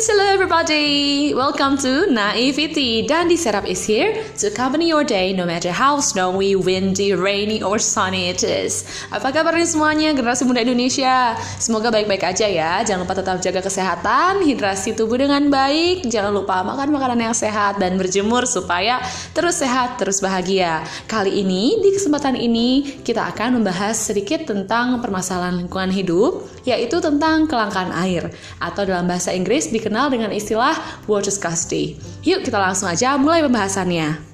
hello everybody! Welcome to Naivety. Dandy Setup is here to accompany your day no matter how snowy, windy, rainy, or sunny it is. Apa kabar nih semuanya generasi muda Indonesia? Semoga baik-baik aja ya. Jangan lupa tetap jaga kesehatan, hidrasi tubuh dengan baik. Jangan lupa makan makanan yang sehat dan berjemur supaya terus sehat, terus bahagia. Kali ini, di kesempatan ini, kita akan membahas sedikit tentang permasalahan lingkungan hidup, yaitu tentang kelangkaan air atau dalam bahasa Inggris dikenal dengan istilah water scarcity. Yuk kita langsung aja mulai pembahasannya.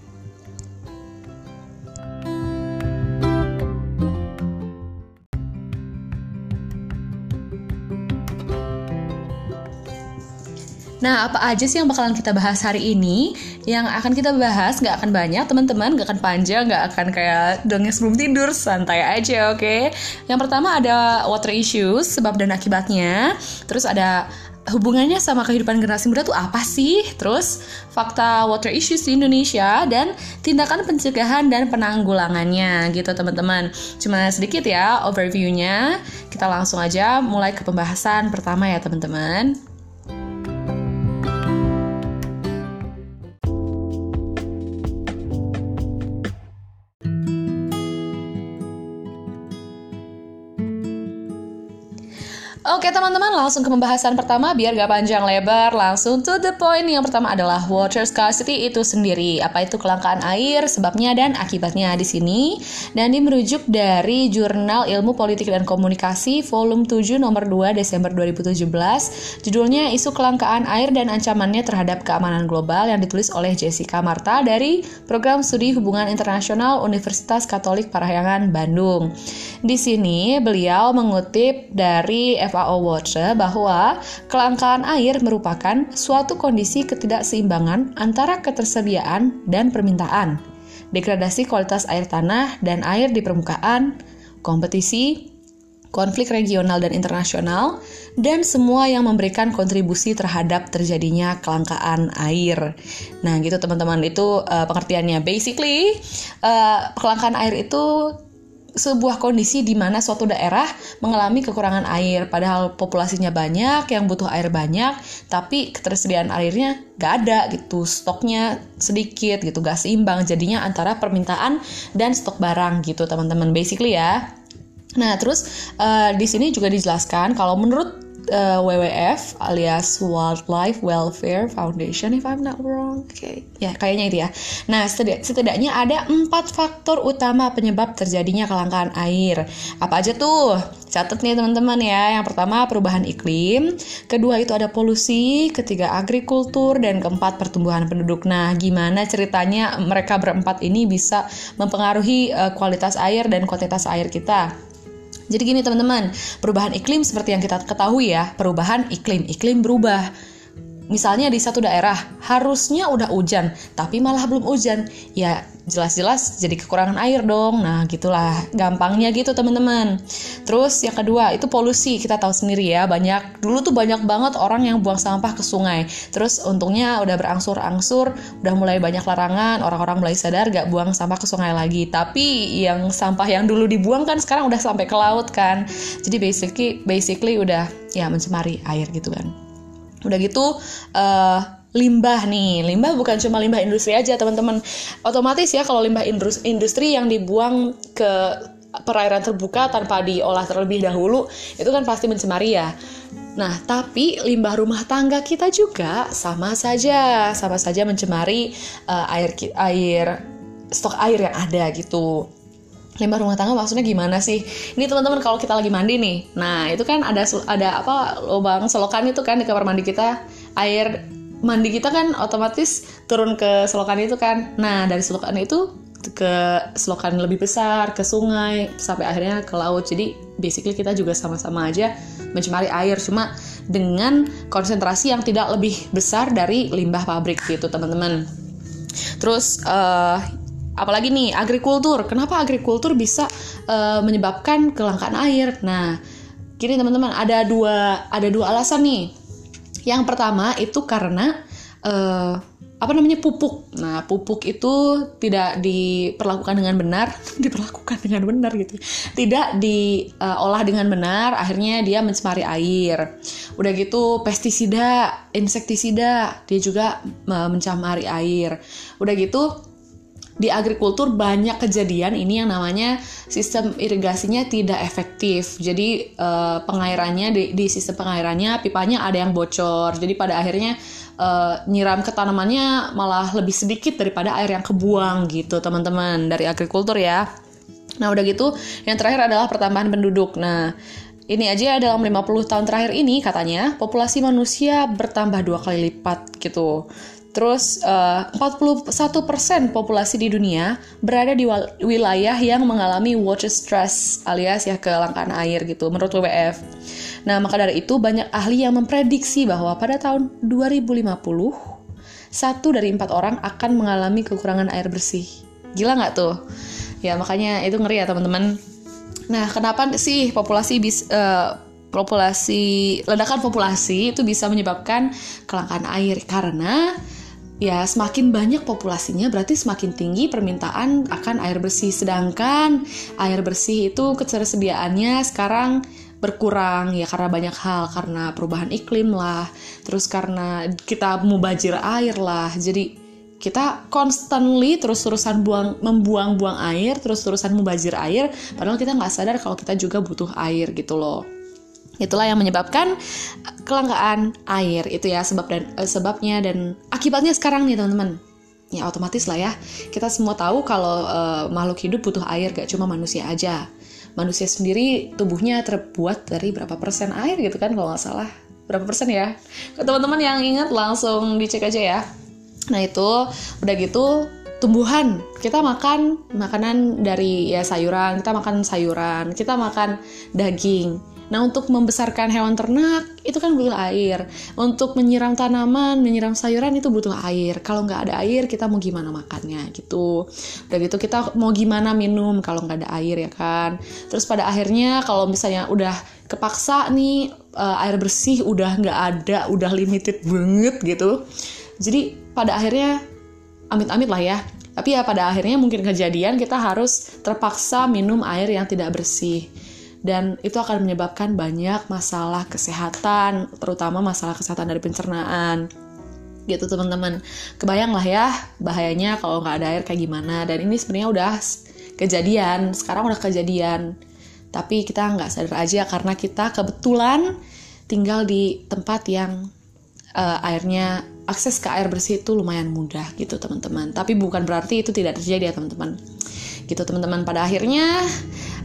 Nah, apa aja sih yang bakalan kita bahas hari ini? Yang akan kita bahas nggak akan banyak, teman-teman, nggak akan panjang, nggak akan kayak dongeng sebelum tidur, santai aja, oke? Okay? Yang pertama ada water issues, sebab dan akibatnya. Terus ada hubungannya sama kehidupan generasi muda tuh apa sih? Terus fakta water issues di Indonesia dan tindakan pencegahan dan penanggulangannya gitu teman-teman. Cuma sedikit ya overviewnya. Kita langsung aja mulai ke pembahasan pertama ya teman-teman. Teman-teman langsung ke pembahasan pertama biar gak panjang lebar langsung to the point. Yang pertama adalah water scarcity itu sendiri. Apa itu kelangkaan air sebabnya dan akibatnya di sini? Dan ini merujuk dari jurnal ilmu politik dan komunikasi volume 7 nomor 2 Desember 2017 judulnya isu kelangkaan air dan ancamannya terhadap keamanan global yang ditulis oleh Jessica Marta dari program studi hubungan internasional Universitas Katolik Parahyangan Bandung. Di sini beliau mengutip dari FAO Watch bahwa kelangkaan air merupakan suatu kondisi ketidakseimbangan antara ketersediaan dan permintaan, degradasi kualitas air tanah dan air di permukaan, kompetisi, konflik regional dan internasional, dan semua yang memberikan kontribusi terhadap terjadinya kelangkaan air. Nah, gitu teman-teman, itu uh, pengertiannya. Basically, uh, kelangkaan air itu sebuah kondisi di mana suatu daerah mengalami kekurangan air, padahal populasinya banyak, yang butuh air banyak, tapi ketersediaan airnya gak ada gitu, stoknya sedikit gitu, gak seimbang, jadinya antara permintaan dan stok barang gitu teman-teman, basically ya. Nah terus uh, di sini juga dijelaskan kalau menurut uh, WWF alias Wildlife Welfare Foundation if I'm not wrong. Oke, okay. ya kayaknya itu ya. Nah, setidaknya ada empat faktor utama penyebab terjadinya kelangkaan air. Apa aja tuh? Catat nih teman-teman ya. Yang pertama perubahan iklim, kedua itu ada polusi, ketiga agrikultur, dan keempat pertumbuhan penduduk. Nah, gimana ceritanya mereka berempat ini bisa mempengaruhi uh, kualitas air dan kuantitas air kita? Jadi gini teman-teman, perubahan iklim seperti yang kita ketahui ya, perubahan iklim, iklim berubah. Misalnya di satu daerah harusnya udah hujan, tapi malah belum hujan. Ya jelas-jelas jadi kekurangan air dong. Nah, gitulah gampangnya gitu teman-teman. Terus yang kedua itu polusi. Kita tahu sendiri ya, banyak dulu tuh banyak banget orang yang buang sampah ke sungai. Terus untungnya udah berangsur-angsur, udah mulai banyak larangan, orang-orang mulai sadar gak buang sampah ke sungai lagi. Tapi yang sampah yang dulu dibuang kan sekarang udah sampai ke laut kan. Jadi basically basically udah ya mencemari air gitu kan. Udah gitu uh, limbah nih. Limbah bukan cuma limbah industri aja, teman-teman. Otomatis ya kalau limbah industri yang dibuang ke perairan terbuka tanpa diolah terlebih dahulu, itu kan pasti mencemari ya. Nah, tapi limbah rumah tangga kita juga sama saja, sama saja mencemari uh, air air stok air yang ada gitu limbah rumah tangga maksudnya gimana sih? Ini teman-teman kalau kita lagi mandi nih, nah itu kan ada ada apa lubang selokan itu kan di kamar mandi kita air mandi kita kan otomatis turun ke selokan itu kan. Nah dari selokan itu ke selokan lebih besar, ke sungai, sampai akhirnya ke laut. Jadi basically kita juga sama-sama aja mencemari air, cuma dengan konsentrasi yang tidak lebih besar dari limbah pabrik gitu teman-teman. Terus uh, apalagi nih agrikultur kenapa agrikultur bisa uh, menyebabkan kelangkaan air nah gini teman-teman ada dua ada dua alasan nih yang pertama itu karena uh, apa namanya pupuk. Nah, pupuk itu tidak diperlakukan dengan benar, diperlakukan dengan benar gitu. Tidak diolah uh, dengan benar, akhirnya dia mencemari air. Udah gitu pestisida, insektisida, dia juga uh, mencemari air. Udah gitu di agrikultur banyak kejadian ini yang namanya sistem irigasinya tidak efektif. Jadi uh, pengairannya di, di sistem pengairannya pipanya ada yang bocor. Jadi pada akhirnya uh, nyiram ke tanamannya malah lebih sedikit daripada air yang kebuang gitu teman-teman dari agrikultur ya. Nah udah gitu yang terakhir adalah pertambahan penduduk. Nah ini aja dalam 50 tahun terakhir ini katanya populasi manusia bertambah dua kali lipat gitu. Terus uh, 41% populasi di dunia berada di wilayah yang mengalami water stress alias ya kelangkaan air gitu menurut WWF. Nah, maka dari itu banyak ahli yang memprediksi bahwa pada tahun 2050 satu dari empat orang akan mengalami kekurangan air bersih. Gila nggak tuh? Ya makanya itu ngeri ya teman-teman. Nah, kenapa sih populasi bis, uh, populasi ledakan populasi itu bisa menyebabkan kelangkaan air? Karena ya semakin banyak populasinya berarti semakin tinggi permintaan akan air bersih. Sedangkan air bersih itu ketersediaannya sekarang berkurang ya karena banyak hal. Karena perubahan iklim lah terus karena kita mubajir air lah. Jadi kita constantly terus-terusan buang membuang-buang air terus-terusan mubazir air padahal kita nggak sadar kalau kita juga butuh air gitu loh Itulah yang menyebabkan kelangkaan air itu ya sebab dan uh, sebabnya dan akibatnya sekarang nih teman-teman. Ya otomatis lah ya. Kita semua tahu kalau uh, makhluk hidup butuh air gak cuma manusia aja. Manusia sendiri tubuhnya terbuat dari berapa persen air gitu kan kalau nggak salah. Berapa persen ya? Teman-teman yang ingat langsung dicek aja ya. Nah itu udah gitu tumbuhan kita makan makanan dari ya sayuran kita makan sayuran kita makan daging Nah, untuk membesarkan hewan ternak itu kan butuh air. Untuk menyiram tanaman, menyiram sayuran itu butuh air. Kalau nggak ada air, kita mau gimana makannya gitu. Dan itu kita mau gimana minum kalau nggak ada air ya kan. Terus pada akhirnya kalau misalnya udah kepaksa nih uh, air bersih udah nggak ada, udah limited banget gitu. Jadi pada akhirnya amit-amit lah ya. Tapi ya pada akhirnya mungkin kejadian kita harus terpaksa minum air yang tidak bersih dan itu akan menyebabkan banyak masalah kesehatan, terutama masalah kesehatan dari pencernaan gitu teman-teman. Kebayang lah ya bahayanya kalau nggak ada air kayak gimana. Dan ini sebenarnya udah kejadian, sekarang udah kejadian. Tapi kita nggak sadar aja karena kita kebetulan tinggal di tempat yang uh, airnya akses ke air bersih itu lumayan mudah gitu teman-teman. Tapi bukan berarti itu tidak terjadi ya teman-teman. Gitu teman-teman. Pada akhirnya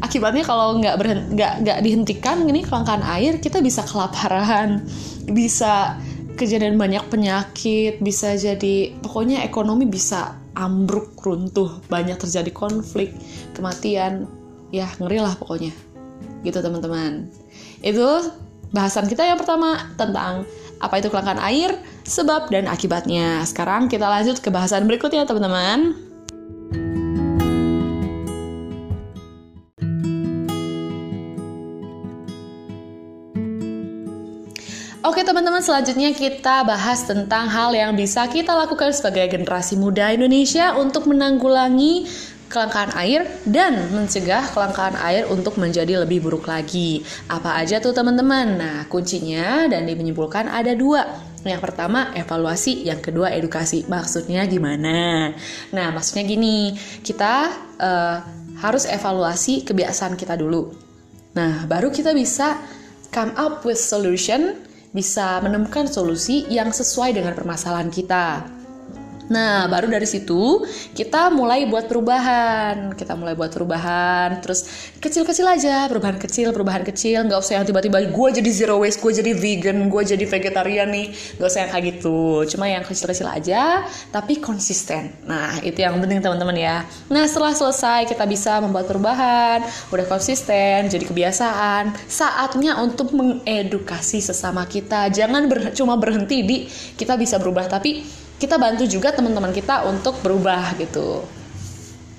akibatnya kalau nggak nggak nggak dihentikan ini kelangkaan air kita bisa kelaparan bisa kejadian banyak penyakit bisa jadi pokoknya ekonomi bisa ambruk runtuh banyak terjadi konflik kematian. Ya ngeri lah pokoknya. Gitu teman-teman. Itu bahasan kita yang pertama tentang apa itu kelangkaan air sebab dan akibatnya. Sekarang kita lanjut ke bahasan berikutnya teman-teman Oke teman-teman selanjutnya kita bahas tentang hal yang bisa kita lakukan sebagai generasi muda Indonesia untuk menanggulangi kelangkaan air dan mencegah kelangkaan air untuk menjadi lebih buruk lagi. Apa aja tuh teman-teman? Nah kuncinya dan menyimpulkan ada dua. Yang pertama evaluasi, yang kedua edukasi. Maksudnya gimana? Nah maksudnya gini, kita uh, harus evaluasi kebiasaan kita dulu. Nah baru kita bisa come up with solution bisa menemukan solusi yang sesuai dengan permasalahan kita. Nah, baru dari situ kita mulai buat perubahan. Kita mulai buat perubahan, terus kecil-kecil aja, perubahan kecil, perubahan kecil. Nggak usah yang tiba-tiba gue jadi zero waste, gue jadi vegan, gue jadi vegetarian nih. Nggak usah yang kayak gitu. Cuma yang kecil-kecil aja, tapi konsisten. Nah, itu yang penting teman-teman ya. Nah, setelah selesai kita bisa membuat perubahan, udah konsisten, jadi kebiasaan. Saatnya untuk mengedukasi sesama kita. Jangan ber cuma berhenti di kita bisa berubah, tapi kita bantu juga teman-teman kita untuk berubah gitu.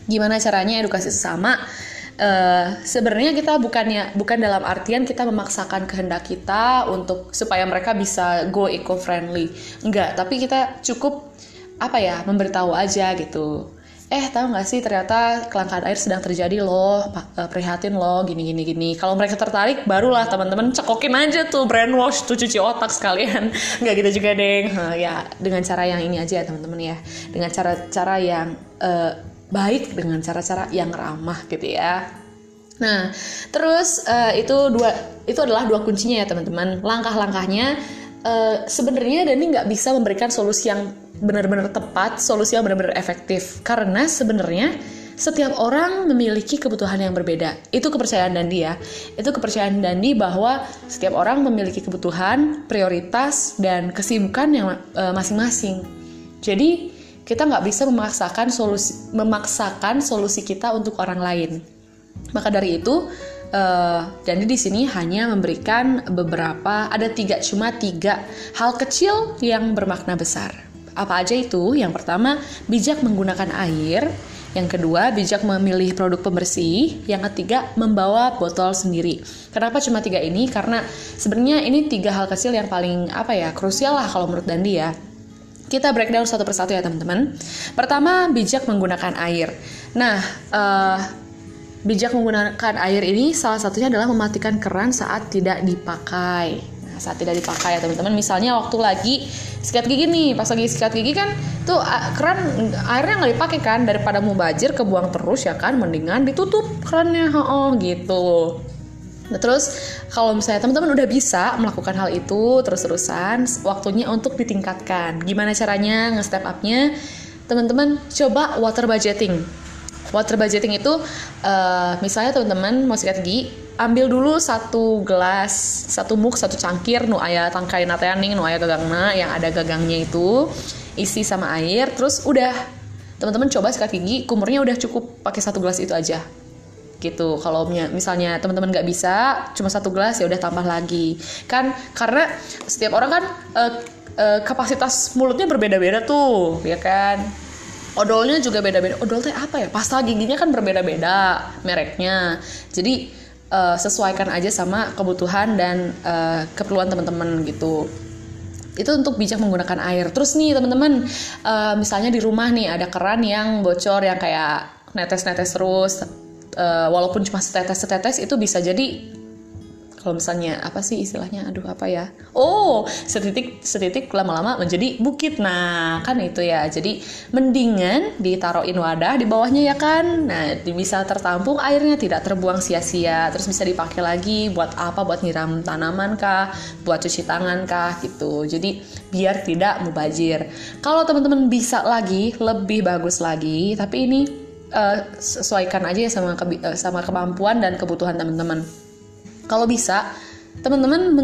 Gimana caranya edukasi sesama? Uh, sebenarnya kita bukannya bukan dalam artian kita memaksakan kehendak kita untuk supaya mereka bisa go eco friendly enggak tapi kita cukup apa ya memberitahu aja gitu eh tahu nggak sih ternyata kelangkaan air sedang terjadi loh eh, prihatin loh gini gini gini. Kalau mereka tertarik barulah teman-teman cekokin aja tuh brainwash tuh cuci otak sekalian. Nggak gitu juga deh ya dengan cara yang ini aja ya teman-teman ya. Dengan cara-cara yang uh, baik dengan cara-cara yang ramah gitu ya. Nah terus uh, itu dua itu adalah dua kuncinya ya teman-teman. Langkah-langkahnya uh, sebenarnya Dani nggak bisa memberikan solusi yang benar-benar tepat, solusi yang benar-benar efektif. Karena sebenarnya setiap orang memiliki kebutuhan yang berbeda. Itu kepercayaan Dandi ya. Itu kepercayaan Dandi bahwa setiap orang memiliki kebutuhan, prioritas, dan kesibukan yang masing masing-masing. Jadi kita nggak bisa memaksakan solusi memaksakan solusi kita untuk orang lain. Maka dari itu, uh, Dandi di sini hanya memberikan beberapa, ada tiga, cuma tiga hal kecil yang bermakna besar. Apa aja itu? Yang pertama, bijak menggunakan air. Yang kedua, bijak memilih produk pembersih. Yang ketiga, membawa botol sendiri. Kenapa cuma tiga ini? Karena sebenarnya ini tiga hal kecil yang paling apa ya krusial lah kalau menurut Dandi ya. Kita breakdown satu persatu ya teman-teman. Pertama, bijak menggunakan air. Nah, uh, bijak menggunakan air ini salah satunya adalah mematikan keran saat tidak dipakai saat tidak dipakai ya teman-teman misalnya waktu lagi sikat gigi nih pas lagi sikat gigi kan tuh keran airnya nggak dipakai kan daripada mau bajir kebuang terus ya kan mendingan ditutup kerannya oh gitu Nah, terus kalau misalnya teman-teman udah bisa melakukan hal itu terus-terusan, waktunya untuk ditingkatkan. Gimana caranya nge-step up-nya? Teman-teman coba water budgeting. Water budgeting itu uh, misalnya teman-teman mau sikat gigi, ambil dulu satu gelas, satu muk, satu cangkir nu ayah tangkai nateaning, nu ayah gagangna yang ada gagangnya itu isi sama air, terus udah. Teman-teman coba sikat gigi, kumurnya udah cukup pakai satu gelas itu aja. Gitu kalau misalnya teman-teman nggak bisa cuma satu gelas ya udah tambah lagi. Kan karena setiap orang kan uh, uh, kapasitas mulutnya berbeda-beda tuh ya kan odolnya juga beda-beda. Odol teh apa ya? Pasta giginya kan berbeda-beda mereknya. Jadi uh, sesuaikan aja sama kebutuhan dan uh, keperluan teman-teman gitu. Itu untuk bijak menggunakan air. Terus nih teman-teman uh, misalnya di rumah nih ada keran yang bocor yang kayak netes-netes terus uh, walaupun cuma setetes-setetes itu bisa jadi kalau misalnya apa sih istilahnya? Aduh apa ya? Oh setitik setitik lama-lama menjadi bukit. Nah kan itu ya. Jadi mendingan ditaruhin wadah di bawahnya ya kan? Nah bisa tertampung airnya tidak terbuang sia-sia. Terus bisa dipakai lagi buat apa? Buat nyiram tanaman kah? Buat cuci tangan kah? Gitu. Jadi biar tidak mubazir. Kalau teman-teman bisa lagi lebih bagus lagi tapi ini uh, sesuaikan aja ya sama uh, sama kemampuan dan kebutuhan teman-teman kalau bisa, teman-teman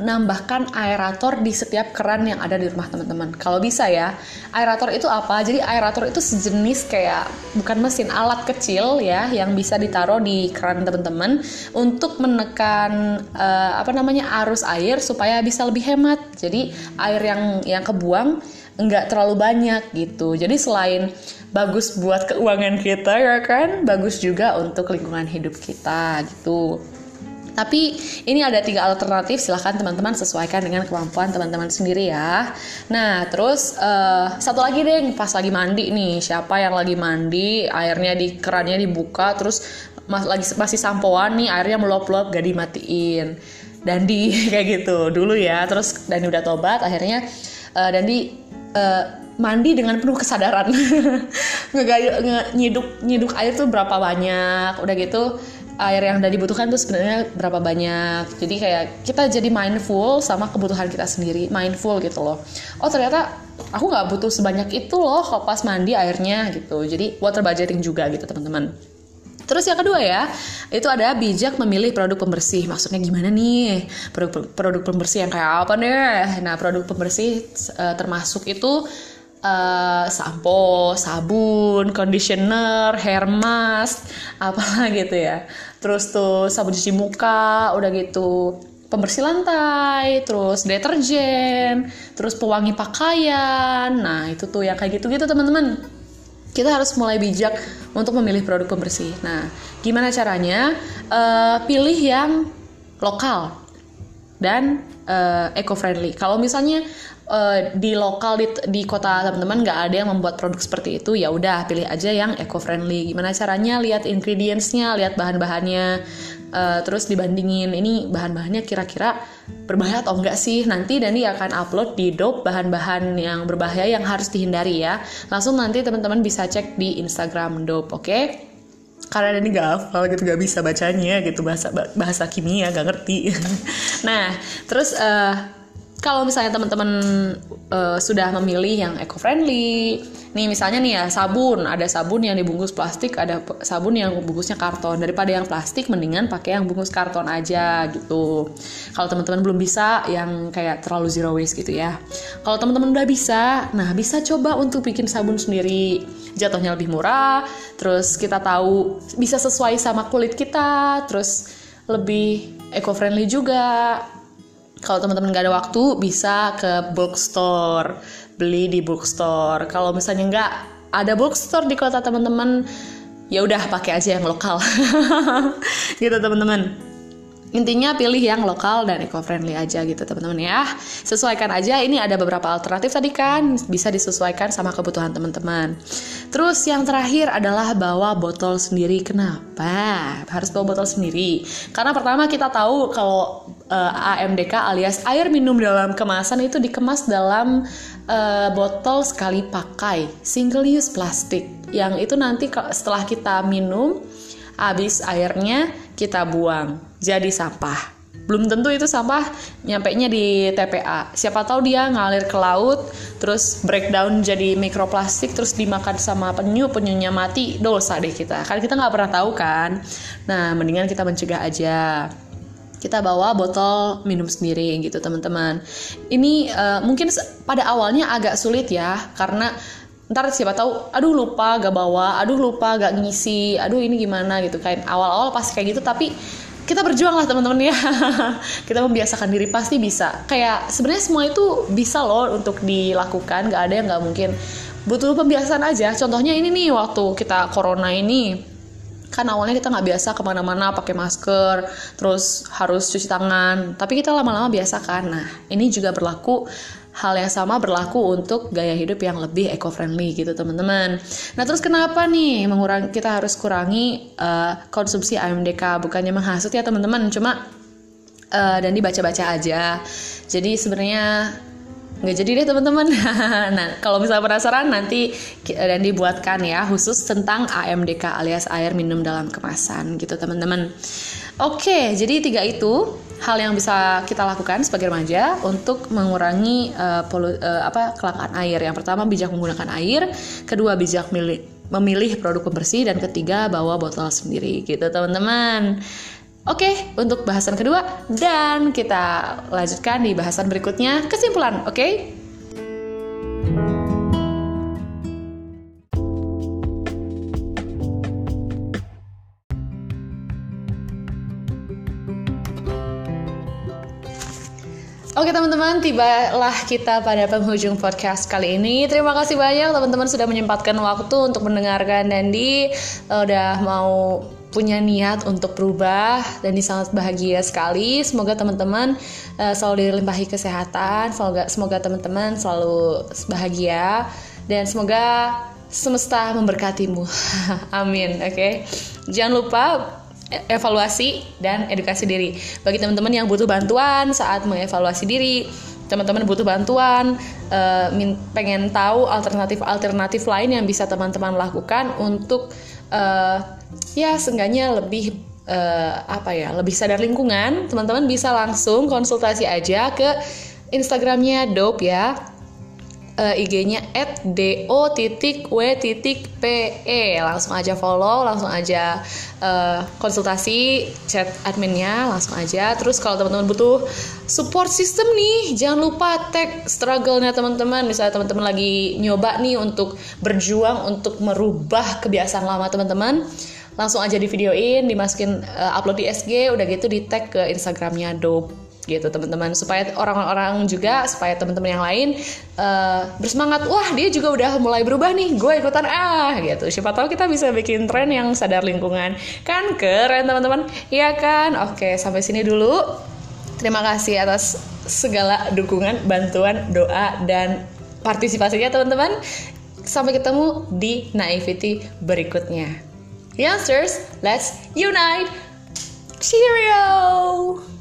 menambahkan aerator di setiap keran yang ada di rumah teman-teman. Kalau bisa ya, aerator itu apa? Jadi aerator itu sejenis kayak bukan mesin alat kecil ya yang bisa ditaruh di keran teman-teman untuk menekan uh, apa namanya arus air supaya bisa lebih hemat. Jadi air yang yang kebuang nggak terlalu banyak gitu. Jadi selain bagus buat keuangan kita ya kan, bagus juga untuk lingkungan hidup kita gitu. Tapi ini ada tiga alternatif, silahkan teman-teman sesuaikan dengan kemampuan teman-teman sendiri ya. Nah, terus uh, satu lagi deh, pas lagi mandi nih, siapa yang lagi mandi, airnya di kerannya dibuka, terus mas, lagi masih sampoan nih, airnya meluap-luap gak dimatiin. Dan di kayak gitu dulu ya, terus dan udah tobat, akhirnya uh, dan di uh, mandi dengan penuh kesadaran nge nyiduk nyiduk air tuh berapa banyak udah gitu air yang udah dibutuhkan tuh sebenarnya berapa banyak jadi kayak kita jadi mindful sama kebutuhan kita sendiri mindful gitu loh oh ternyata aku nggak butuh sebanyak itu loh kalau pas mandi airnya gitu jadi water budgeting juga gitu teman-teman Terus yang kedua ya, itu ada bijak memilih produk pembersih. Maksudnya gimana nih? Produk, produk pembersih yang kayak apa nih? Nah, produk pembersih uh, termasuk itu uh, sampo, sabun, conditioner, hair mask, apalah gitu ya. Terus tuh sabun cuci muka, udah gitu pembersih lantai, terus deterjen, terus pewangi pakaian. Nah, itu tuh ya kayak gitu-gitu teman-teman. Kita harus mulai bijak untuk memilih produk pembersih. Nah, gimana caranya? Uh, pilih yang lokal dan uh, eco-friendly. Kalau misalnya uh, di lokal di, di kota teman-teman nggak ada yang membuat produk seperti itu, ya udah pilih aja yang eco-friendly. Gimana caranya? Lihat ingredientsnya, lihat bahan-bahannya, uh, terus dibandingin ini bahan-bahannya kira-kira berbahaya atau enggak sih. Nanti Dani akan upload di Dope bahan-bahan yang berbahaya yang harus dihindari ya. Langsung nanti teman-teman bisa cek di Instagram Dope, oke? Okay? karena ini gak hafal gitu gak bisa bacanya gitu bahasa bahasa kimia gak ngerti nah terus uh, kalau misalnya teman-teman uh, sudah memilih yang eco friendly nih misalnya nih ya sabun. Ada sabun yang dibungkus plastik ada sabun yang bungkusnya karton. Daripada yang plastik mendingan pakai yang bungkus karton aja gitu. Kalau teman-teman belum bisa yang kayak terlalu zero waste gitu ya. Kalau teman-teman udah bisa nah bisa coba untuk bikin sabun sendiri. Jatuhnya lebih murah terus kita tahu bisa sesuai sama kulit kita terus lebih eco friendly juga kalau teman-teman nggak ada waktu bisa ke bookstore beli di bookstore kalau misalnya nggak ada bookstore di kota teman-teman ya udah pakai aja yang lokal gitu teman-teman Intinya pilih yang lokal dan eco-friendly aja gitu teman-teman ya. Sesuaikan aja, ini ada beberapa alternatif tadi kan, bisa disesuaikan sama kebutuhan teman-teman. Terus yang terakhir adalah bawa botol sendiri. Kenapa? Harus bawa botol sendiri. Karena pertama kita tahu kalau uh, eh, AMDK alias air minum dalam kemasan itu dikemas dalam uh, botol sekali pakai, single use plastik. Yang itu nanti setelah kita minum habis airnya kita buang jadi sampah. Belum tentu itu sampah nyampe nya di TPA siapa tahu dia ngalir ke laut terus breakdown jadi mikroplastik terus dimakan sama penyu penyunya mati dosa deh kita. Kan kita nggak pernah tahu kan? Nah mendingan kita mencegah aja kita bawa botol minum sendiri gitu teman-teman. Ini uh, mungkin pada awalnya agak sulit ya karena ntar siapa tahu aduh lupa gak bawa aduh lupa gak ngisi aduh ini gimana gitu kayak awal-awal pasti kayak gitu tapi kita berjuang lah teman-teman ya. Kita membiasakan diri pasti bisa. Kayak sebenarnya semua itu bisa loh untuk dilakukan gak ada yang gak mungkin. Butuh pembiasaan aja. Contohnya ini nih waktu kita corona ini kan awalnya kita nggak biasa ke mana-mana pakai masker terus harus cuci tangan tapi kita lama-lama biasa kan nah ini juga berlaku hal yang sama berlaku untuk gaya hidup yang lebih eco-friendly gitu teman-teman. Nah terus kenapa nih mengurangi kita harus kurangi uh, konsumsi AMDK bukannya menghasut ya teman-teman, cuma uh, dan dibaca-baca aja. Jadi sebenarnya nggak jadi deh teman-teman. nah kalau misalnya penasaran nanti dan dibuatkan ya khusus tentang AMDK alias air minum dalam kemasan gitu teman-teman. Oke, jadi tiga itu hal yang bisa kita lakukan sebagai remaja untuk mengurangi uh, polu, uh, apa kelangkaan air. Yang pertama bijak menggunakan air, kedua bijak milih, memilih produk pembersih dan ketiga bawa botol sendiri gitu teman-teman. Oke, untuk bahasan kedua dan kita lanjutkan di bahasan berikutnya kesimpulan, oke? Oke teman-teman, tibalah kita pada penghujung podcast kali ini. Terima kasih banyak teman-teman sudah menyempatkan waktu untuk mendengarkan Dandi. Udah mau punya niat untuk berubah dan sangat bahagia sekali. Semoga teman-teman uh, selalu dilimpahi kesehatan. Semoga semoga teman-teman selalu bahagia dan semoga semesta memberkatimu. Amin. Oke. Okay? Jangan lupa evaluasi dan edukasi diri. Bagi teman-teman yang butuh bantuan saat mengevaluasi diri, teman-teman butuh bantuan, uh, pengen tahu alternatif-alternatif lain yang bisa teman-teman lakukan untuk uh, ya seenggaknya lebih uh, apa ya, lebih sadar lingkungan, teman-teman bisa langsung konsultasi aja ke Instagramnya Dope ya uh, IG-nya @do.w.pe. Langsung aja follow, langsung aja uh, konsultasi chat adminnya, langsung aja. Terus kalau teman-teman butuh support system nih, jangan lupa tag struggle-nya teman-teman. Misalnya teman-teman lagi nyoba nih untuk berjuang untuk merubah kebiasaan lama teman-teman langsung aja di videoin dimasukin uh, upload di SG udah gitu di tag ke Instagramnya dope gitu teman-teman supaya orang-orang juga supaya teman-teman yang lain uh, bersemangat wah dia juga udah mulai berubah nih gue ikutan ah gitu siapa tahu kita bisa bikin tren yang sadar lingkungan kan keren teman-teman iya kan oke sampai sini dulu Terima kasih atas segala dukungan, bantuan, doa, dan partisipasinya teman-teman. Sampai ketemu di Naivety berikutnya. Youngsters, let's unite! Cheerio!